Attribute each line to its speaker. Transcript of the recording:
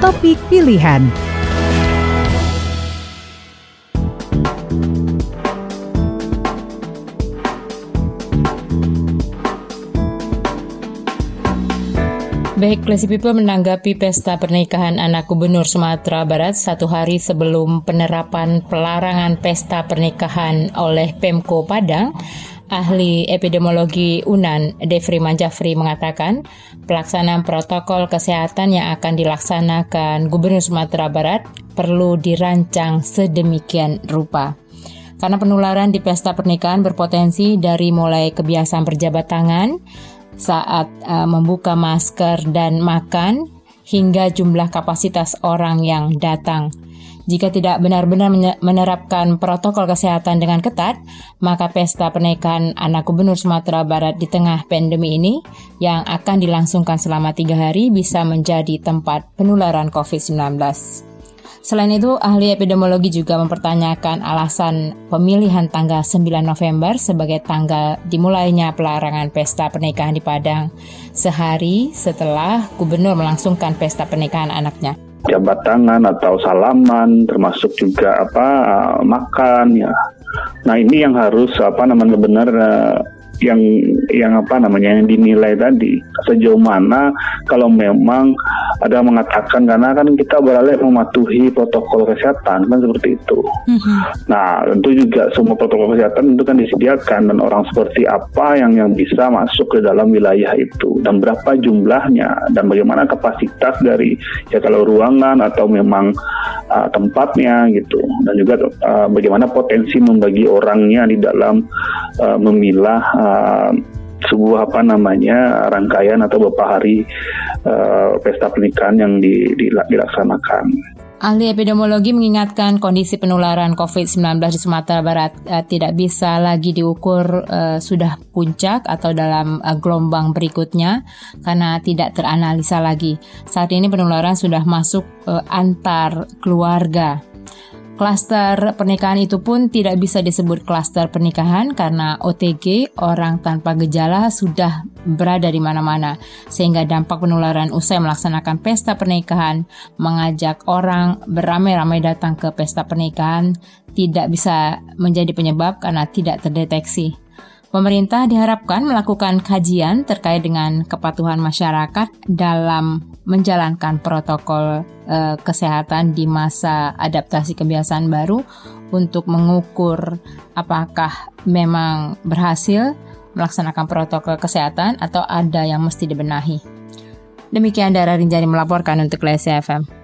Speaker 1: topik pilihan.
Speaker 2: Baik, Classy People menanggapi pesta pernikahan anak gubernur Sumatera Barat satu hari sebelum penerapan pelarangan pesta pernikahan oleh Pemko Padang, ahli epidemiologi UNAN Devri Manjafri mengatakan pelaksanaan protokol kesehatan yang akan dilaksanakan Gubernur Sumatera Barat perlu dirancang sedemikian rupa. Karena penularan di pesta pernikahan berpotensi dari mulai kebiasaan berjabat tangan, saat uh, membuka masker dan makan hingga jumlah kapasitas orang yang datang. Jika tidak benar-benar menerapkan protokol kesehatan dengan ketat, maka pesta pernikahan anak gubernur Sumatera Barat di tengah pandemi ini yang akan dilangsungkan selama tiga hari bisa menjadi tempat penularan COVID-19. Selain itu, ahli epidemiologi juga mempertanyakan alasan pemilihan tanggal 9 November sebagai tanggal dimulainya pelarangan pesta pernikahan di Padang, sehari setelah gubernur melangsungkan pesta pernikahan anaknya
Speaker 3: jabat tangan atau salaman termasuk juga apa makan ya. Nah ini yang harus apa namanya benar eh, yang yang apa namanya yang dinilai tadi sejauh mana kalau memang ada mengatakan karena kan kita beralih mematuhi protokol kesehatan kan seperti itu. Mm-hmm. Nah tentu juga semua protokol kesehatan itu kan disediakan dan orang seperti apa yang yang bisa masuk ke dalam wilayah itu dan berapa jumlahnya dan bagaimana kapasitas dari ya kalau ruangan atau memang uh, tempatnya gitu dan juga uh, bagaimana potensi membagi orangnya di dalam uh, memilah uh, sebuah apa namanya rangkaian atau beberapa hari uh, pesta pernikahan yang di, di, dilaksanakan.
Speaker 2: Ahli epidemiologi mengingatkan kondisi penularan COVID-19 di Sumatera Barat uh, tidak bisa lagi diukur uh, sudah puncak atau dalam uh, gelombang berikutnya karena tidak teranalisa lagi. Saat ini penularan sudah masuk antar keluarga. Klaster pernikahan itu pun tidak bisa disebut klaster pernikahan karena OTG orang tanpa gejala sudah berada di mana-mana sehingga dampak penularan usai melaksanakan pesta pernikahan mengajak orang beramai-ramai datang ke pesta pernikahan tidak bisa menjadi penyebab karena tidak terdeteksi. Pemerintah diharapkan melakukan kajian terkait dengan kepatuhan masyarakat dalam menjalankan protokol eh, kesehatan di masa adaptasi kebiasaan baru untuk mengukur apakah memang berhasil melaksanakan protokol kesehatan atau ada yang mesti dibenahi. Demikian Dara Rinjani melaporkan untuk Lesi FM.